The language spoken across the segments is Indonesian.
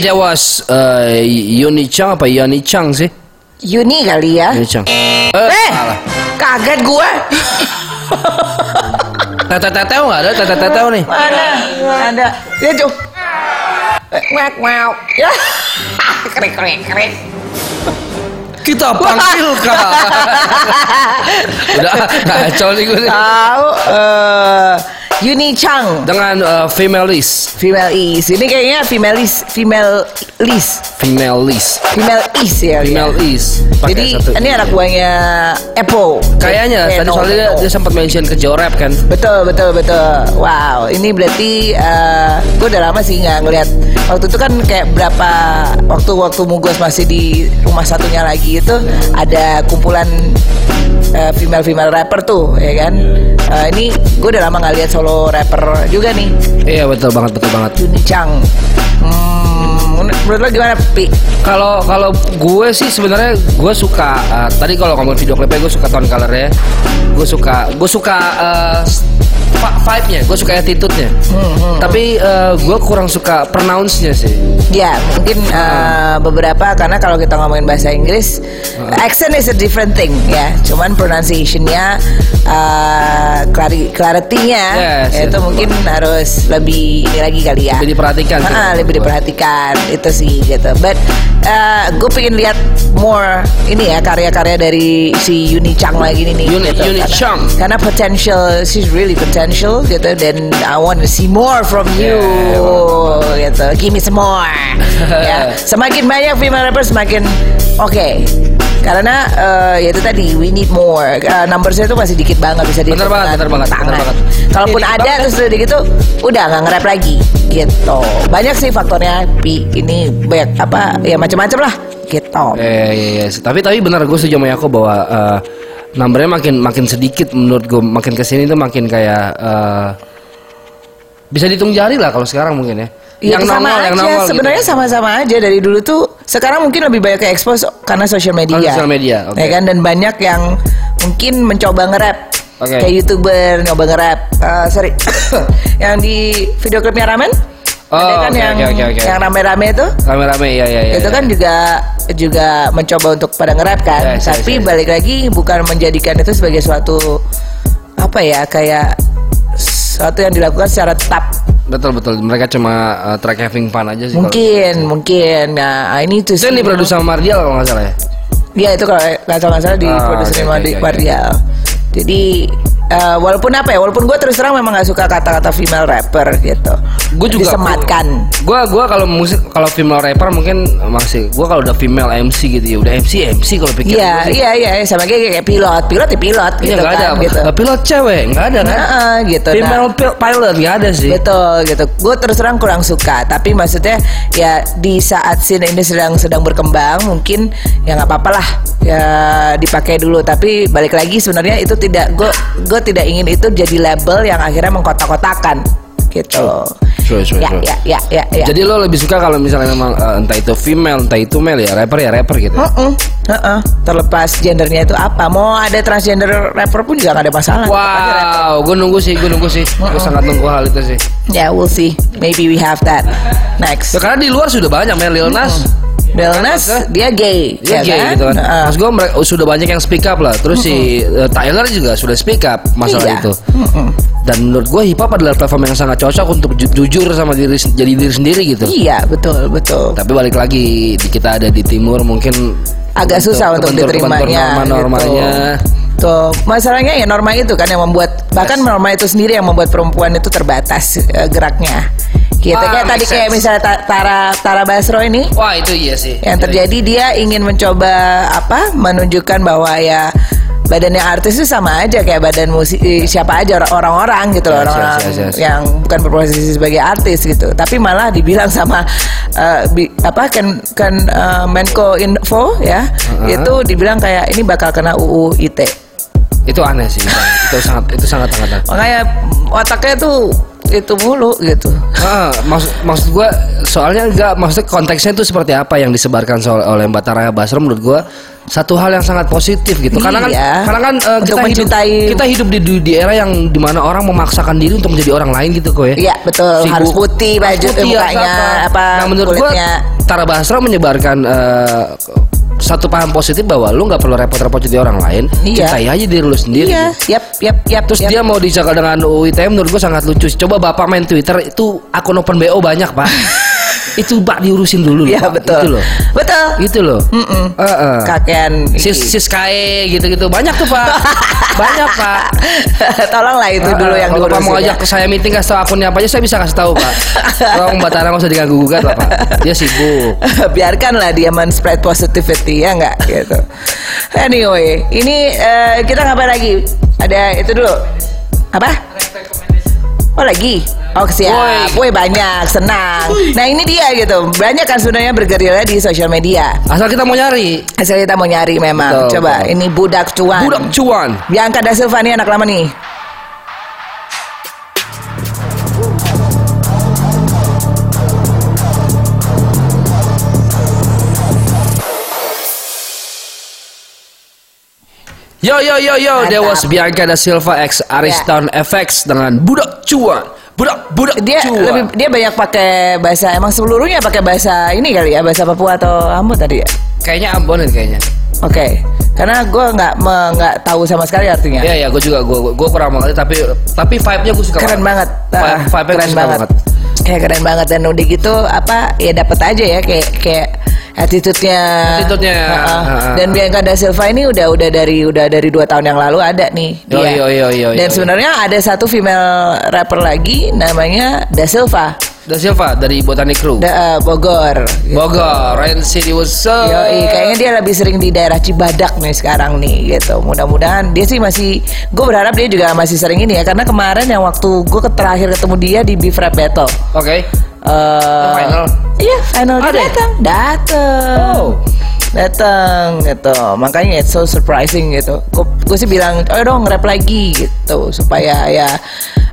That was uh, Yuni Chang apa Yoni Chang sih? Yuni kali ya. Yuni Chang. Eh, Eh, kaget gua. Tete teteo nggak ada tete teteo nih. Mana? Ada. Ya, Cuk. Eh, Ngak, ngak. Ya. Keren, keren, keren. Kita panggil kak. Udah kacau nih gue nih. Tahu eh Yuni Chang Dengan uh, female list, female is. Ini kayaknya female is, female list, female list, female is ya. female ya. list. Pakai Jadi satu. ini anak buahnya Apple. Kayaknya Eh, tadi no, soalnya dia, dia sempat mention ke Jorap kan. Betul betul betul. Wow, ini berarti gue udah lama sih nggak ngeliat. Waktu itu kan kayak berapa waktu waktu Mugos masih di rumah satunya lagi itu ada kumpulan eh, female female rapper tuh, ya kan. Eh, ini gue udah lama nggak lihat solo rapper juga nih, Iya betul banget betul banget. Juni Chang. Hmm, menurut lo gimana, Pi? Kalau kalau gue sih sebenarnya gue suka uh, tadi kalau ngomong video klipnya gue suka tone colornya, gue suka gue suka uh, vibe-nya, gue suka attitude-nya. Tapi uh, gue kurang suka pronounce-nya sih. Ya, mungkin eh, beberapa karena kalau kita ngomongin bahasa Inggris, accent is a different thing ya. Cuman pronunciation-nya, eh, clari- clarity-nya Yes, itu yes. mungkin harus lebih ini lagi kali ya. Lebih diperhatikan sih. Ah, lebih diperhatikan itu sih gitu. But gue pengen lihat more ini ya karya-karya dari si Yuni Chang lagi nih. Yuni- gitu. Yuni Karena- Chang. Karena potential, she's really potential gitu. Dan I want to see more from you gitu. Give me some more. ya. Semakin banyak female rapper semakin oke. Karena eh, ya itu tadi we need more. Uh, numbersnya itu masih dikit banget bisa Bener dihitung banget, bener banget, tangan. bener banget. Kalaupun ada banget. terus udah gitu udah nggak nge-rap lagi gitu. Banyak sih faktornya Pi. Ini banyak apa ya macam-macam lah gitu. Eh, iya, iya. Tapi tapi benar gue setuju sama Yako bahwa uh, numbernya makin makin sedikit menurut gue makin ke sini tuh makin kayak uh, bisa dihitung jari lah kalau sekarang mungkin ya. Ya, sama nongol, aja, nongol sebenarnya gitu. sama-sama aja dari dulu tuh. Sekarang mungkin lebih banyak ke expose karena social media. Karena social media, oke. Ya kan dan banyak yang mungkin mencoba nge-rap. Oke. Kayak YouTuber nyoba nge-rap. Eh, sorry. yang di video klipnya Ramen? Oh, ada kan oke, yang oke, oke, oke. yang rame-rame itu? Rame-rame ya ya ya. itu ya. kan juga juga mencoba untuk pada nge-rap kan. Yes, yes, Tapi yes. balik lagi bukan menjadikan itu sebagai suatu apa ya kayak suatu yang dilakukan secara tetap betul betul mereka cuma uh, track having fun aja sih. mungkin mungkin nah ini tuh Itu yang diproduksi sama Mardial kalau nggak salah ya. Dia itu kalau nggak salah nggak salah di Ah, produserin oke, oke, Wardi- oke. Wardial. Jadi eh, walaupun apa ya, walaupun gue terus terang memang nggak suka kata-kata female rapper gitu. Gue juga disematkan. Gue gua kalau musik kalau female rapper mungkin masih gue kalau udah female MC gitu ya udah MC MC kalau pikir Iya sih. iya iya sama kayak kayak pilot, pilot ya pilot Iya gitu kan ada gitu. Nah, pilot cewek nggak ada kan Nah, gitu. Nah, female pil- pilot nggak ada sih Betul gitu. Gue terus terang kurang suka. Tapi maksudnya ya di saat scene ini sedang sedang berkembang, mungkin ya nggak apa-apa lah ya dipakai dulu. Tapi balik lagi sebenarnya itu tidak gue gue tidak ingin itu jadi label yang akhirnya mengkotak-kotakan gitu. Sure, sure, Ya sure. ya ya ya ya. Jadi lo lebih suka kalau misalnya memang eh, entah itu female, entah itu male ya rapper ya rapper gitu. Heeh, heeh. Terlepas gendernya itu apa, mau ada transgender rapper pun juga gak ada masalah. Wow, gue nunggu sih, gue nunggu sih, gue sangat nunggu hal itu sih. Ya, we'll see. Maybe we have that next. Ya, karena di luar sudah banyak men Lil Nas. Lil Nas dia gay, Dia ya gay kan? gitu kan. Heeh. Mas gue sudah banyak yang speak up lah. Terus si eh, Tyler juga sudah speak up masalah Iya. itu. Dan menurut gue hip hop adalah platform yang sangat cocok untuk ju- jujur sama diri jadi diri sendiri gitu. Iya betul betul. Tapi balik lagi kita ada di timur mungkin Agak susah untuk kebentur- kebentur diterimanya. norma-normanya. Gitu. Tuh masalahnya ya norma itu kan yang membuat bahkan norma itu sendiri yang membuat perempuan itu terbatas eh, geraknya. Gitu Ah, kayak tadi make kayak sense. misalnya Ta- Tara Tara Basro ini Wah itu iya sih. yang terjadi dia ingin mencoba apa menunjukkan bahwa ya badannya artis itu sama aja kayak badan musik eh, siapa aja or- orang-orang gitu loh orang-orang yes, yes, yes. yang bukan berposisi sebagai artis gitu tapi malah dibilang sama eh, bi- apa kan kan eh, Menko Info ya Uh-huh. itu dibilang kayak ini bakal kena UU ITE Itu aneh sih. itu sangat itu sangat sangat aneh. makanya otaknya tuh itu mulu gitu. Ah, maksud maksud gue soalnya enggak maksudnya konteksnya itu seperti apa yang disebarkan soal oleh Mbak Tara Basro menurut gue satu hal yang sangat positif gitu karena kan Iya. karena kan Untuk kita hidup mencintai- kita hidup di, di di era yang di mana orang memaksakan diri untuk menjadi orang lain gitu kok ya Iya betul Sibuk. harus putih baju putih, mukanya apa nah menurut gue. Tara Basro menyebarkan eh, satu paham positif bahwa lu nggak perlu repot-repot jadi orang lain Iya. cintai aja diri lu sendiri Iya, yap, yap, yap. Terus yap. dia mau dicakar dengan UITM menurut gue sangat lucu. Coba bapak main Twitter itu akun open BO banyak pak. itu pak diurusin dulu. loh, Iya betul. Itu loh. Betul. Itu loh. Mm-mm. Heeh. Kakean Sis sis KE gitu-gitu banyak tuh pak. banyak pak. Tolonglah itu dulu Heeh, yang kalau Pak mau ya. ajak ke saya meeting kasih tahu akunnya apa aja saya bisa kasih tahu pak. Tolong Mbak Tara nggak usah diganggu gugat lah pak. Dia sibuk. biarkanlah dia men-spread positivity ya nggak gitu. Anyway, ini eh, kita ngapain lagi? Ada itu dulu. Apa? Oh lagi? Oh siap. Woi banyak, senang. Nah ini dia gitu. Banyak kan sebenarnya bergerilya di sosial media. Asal kita mau nyari. Asal kita mau nyari memang. Betul, Coba betul. ini budak cuan. Budak cuan. Bianca da Silva nih anak lama nih. Yo yo yo yo, there Mantap. was Bianca da Silva X Ariston FX dengan budak cuan. Budak budak Dia cuan. lebih dia banyak pakai bahasa emang seluruhnya pakai bahasa ini kali ya bahasa Papua atau Ambon tadi ya. Kayaknya Ambon kayaknya. Oke, karena gue nggak nggak tahu sama sekali artinya. Iya iya, gue juga gue gue kurang banget tapi tapi vibe-nya gue suka keren banget, Vibe, Ah, vibe-nya keren suka banget. banget. Kayak keren banget dan udah gitu apa ya dapat aja ya kayak kayak attitude-nya. Attitude-nya, Heeh. heeh. Dan Bianca da Silva ini udah udah dari udah dari dua tahun yang lalu ada nih dia. yo, yo, yo, Dan sebenarnya ada satu female rapper lagi namanya Da Silva, Da Silva dari Botanic Crew. da, eh, Bogor. Bogor, Rain City was so. Yoi, kayaknya dia lebih sering di daerah Cibadak nih sekarang nih gitu. Mudah-mudahan dia sih masih, gue berharap dia juga masih sering ini ya. Karena kemarin yang waktu gue terakhir ketemu dia di Beef Rap Battle. Oke. Eh, final? Iya, final ya? datang, datang. Oh. Datang gitu. Makanya it's so surprising gitu. Gue sih bilang, "Oh dong rap lagi." gitu supaya ya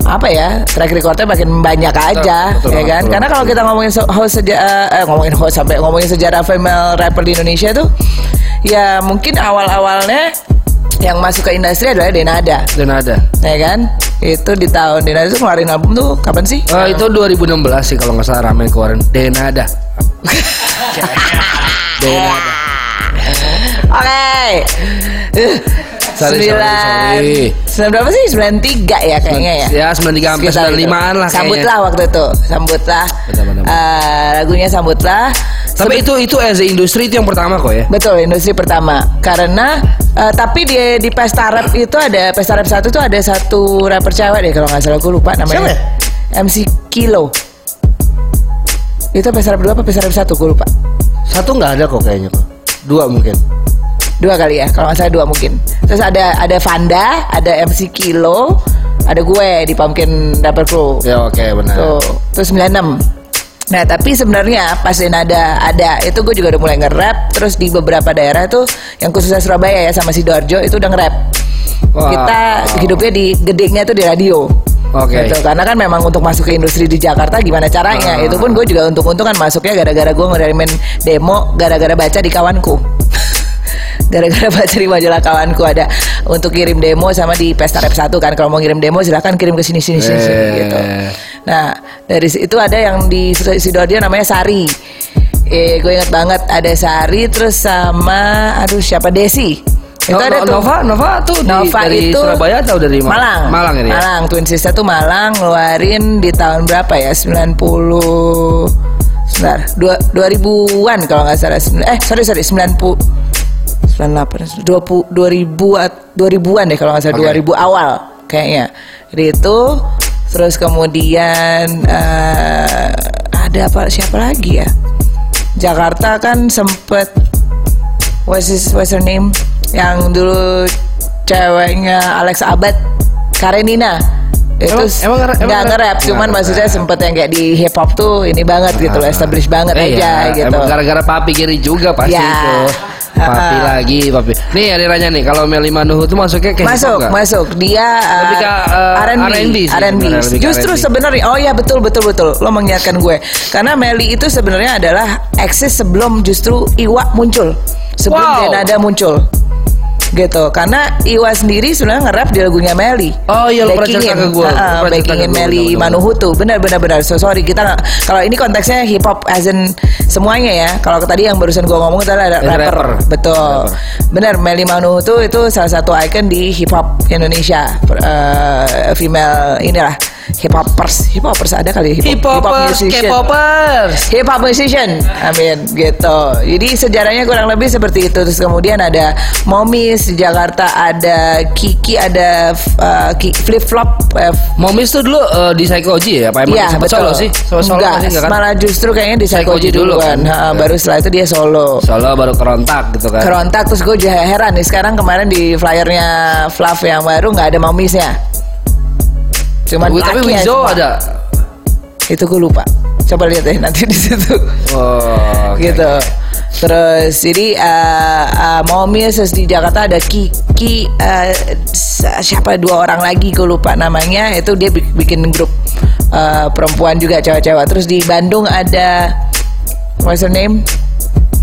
apa ya track recordnya makin banyak aja betul ya banget, kan betul karena kalau kita ngomongin so- host sejarah eh, ngomongin host sampai ngomongin sejarah female rapper di Indonesia tuh ya mungkin awal-awalnya yang masuk ke industri adalah Denada Dan ada. ya kan itu di tahun Denada tuh ngeluarin album tuh kapan sih Eh, itu 2016 sih kalau nggak salah ramen keluarin. Denada. Denada. Oke. Uh, Sorry, Sembilan. Sembilan berapa sih? Sembilan tiga ya kayaknya ya Ya 93 sampai Sekitar 95an itu. lah kayaknya. Sambutlah waktu itu Sambutlah. Eh, Lagunya Sambutlah Tapi itu itu as industri itu yang pertama kok ya. Betul, industri pertama. Karena eh, tapi di di pesta rap itu ada pesta rap satu itu ada satu rapper cewek deh kalau nggak salah gue lupa namanya. Siapa? MC Kilo. Itu pesta rap dua apa pesta rap satu gue lupa. Satu nggak ada kok kayaknya kok. Dua mungkin. Dua kali ya, kalau nggak salah dua mungkin. Terus ada ada Vanda, ada MC Kilo, ada gue di Pumpkin Rapper Crew. Ya oke benar. Tuh, terus 96 Nah tapi sebenarnya pas Denada ada itu gue juga udah mulai nge-rap Terus di beberapa daerah tuh yang khususnya Surabaya ya sama Sidoarjo itu udah nge-rap Wah. Kita hidupnya di gedenya tuh di radio Oke. Gitu, Karena kan memang untuk masuk ke industri di Jakarta gimana caranya Ah. Itu pun gue juga untung-untung kan masuknya gara-gara gue ngirimin demo Gara-gara baca di kawanku gara-gara baca di majalah kawanku ada untuk kirim demo sama di pesta rap satu kan. Kalau mau kirim demo silahkan kirim ke sini sini sini, sini, Eh. gitu. Nah dari situ ada yang di sidoarjo namanya Sari. Eh gue inget banget ada Sari terus sama aduh siapa? Desi. Itu No- ada no- tuh. Nova Nova tuh di- Nova dari itu Surabaya atau dari Ma- Malang. Malang ini ya? Malang. Twin Sister tuh Malang ngeluarin di tahun berapa ya? 90 Sebentar, dua, 2000-an kalau nggak salah. Eh, sorry sorry, 90 98 20 2000 at- 2000-an deh kalau nggak salah, Oke. 2000 awal kayaknya. Jadi itu terus kemudian eh, ada apa siapa lagi ya? Jakarta kan sempet what's his what's her name? Yang dulu ceweknya Alex Abad, Karenina. Itu Emang- emang emang nge-rap, cuman maksudnya sempet yang kayak di hip hop tuh ini banget gitu loh, establish banget Eh, aja iya, gitu. Emang gara-gara papi kiri juga pasti Ya, itu. Papi lagi, papi. Nih ada nanya nih, kalau Meli Manuhu itu masuknya kayak masuk, hip masuk. Dia uh, Lebih ke, uh, R&B, R&B ke Justru sebenarnya, oh ya betul betul betul. Lo mengingatkan gue, karena Meli itu sebenarnya adalah eksis sebelum justru Iwa muncul, sebelum Wow. Denada muncul. Gitu, karena Iwa sendiri sebenarnya nge-rap di lagunya Meli. Oh iya, lo pernah cerita ke gue. Cerita backingin Meli. Manuhutu. Benar benar benar. So sorry kita. Kalau ini konteksnya hip hop as in semuanya ya. Kalau tadi yang barusan gue ngomong itu adalah rapper. rapper. Betul. Benar, Meli Manuhutu itu salah satu icon di hip hop Indonesia. Eh, female inilah hip hopers. Hip hopers ada kali ya? Hip hopers, musician. K-popers. Hip hop musician, amin gitu. Jadi sejarahnya kurang lebih seperti itu. Terus kemudian ada Momis di Jakarta, ada Kiki, ada uh, Flip Flop. Uh, Momis tuh dulu uh, di Psychoji ya? Apa emang Iya sempat solo sih? Solo Enggak, nggak sih? Enggak kan? malah justru kayaknya di Psychoji dulu duluan. kan? Ha, baru setelah itu dia solo. Solo baru kerontak gitu kan? Kerontak terus gue juga heran nih sekarang kemarin di flyernya Fluff yang baru nggak ada Momisnya. Cuman Tapi- ya Wizo cuma. ada. Itu gue lupa. Coba lihat deh nanti di situ. Oh, oke, gitu. Terus jadi uh, uh, Momi terus di Jakarta ada Kiki uh, siapa dua orang lagi gue lupa namanya itu dia bik- bikin grup uh, perempuan juga cewek-cewek. Terus di Bandung ada what's her name?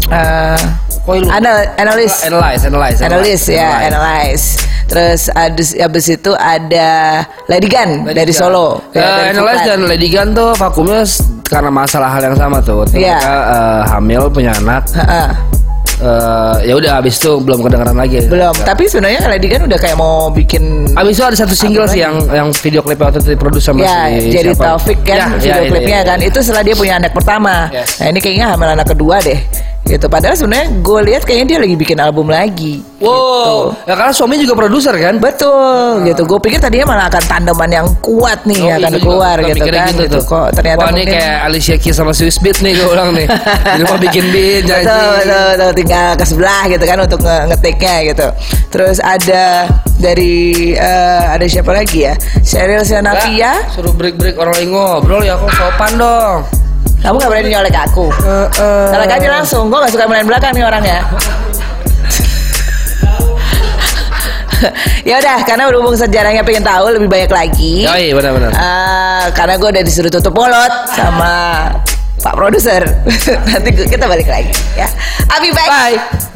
Uh, Anal analis Analyze, analyze, analis ya analyze terus abis, abis itu ada Lady Gun dari Solo Ya, ya, dari Analyze Fukan. dan Lady Gun tuh vakumnya karena masalah hal yang sama tuh. Mereka eh, hamil punya anak. Ha-ha. eh, ya udah abis itu belum kedengeran lagi. belum tapi sebenarnya Lady Gun udah kayak mau bikin Abis itu ada satu single sih yang yang video klipnya waktu itu diproduksi sama Ya, si jadi siapa? Taufik kan Ya, video ya, klipnya ini. kan itu setelah dia punya anak pertama. Yes. Nah ini kayaknya hamil anak kedua deh. Gitu. Padahal sebenarnya gue lihat kayaknya dia lagi bikin album lagi. Wow, ya karena suami juga produser kan? Betul, gitu. Gue pikir tadinya malah akan tandeman yang kuat nih Oh, akan iya, keluar gitu kan. Gitu. tuh. Kok ternyata Wah, ini mungkin kayak Alicia Keys sama Swiss Beat nih gue ulang nih. Di rumah bikin beat janji. Betul, betul, betul. Tinggal ke sebelah gitu kan untuk nge ngetiknya gitu. Terus ada dari eh, ada siapa lagi ya? Cheryl Senavia. Nggak, suruh break-break orang lagi ngobrol ya kok sopan dong. Kamu gak berani nyolek aku. Eh, eh. Nyolek aja langsung. Gue gak suka main belakang nih orangnya. ya udah, karena berhubung sejarahnya pengen tahu lebih banyak lagi. Ya iya benar-benar. Eh, karena gue udah disuruh tutup mulut sama Pak produser. Nanti kita balik lagi ya. Abi back. Bye.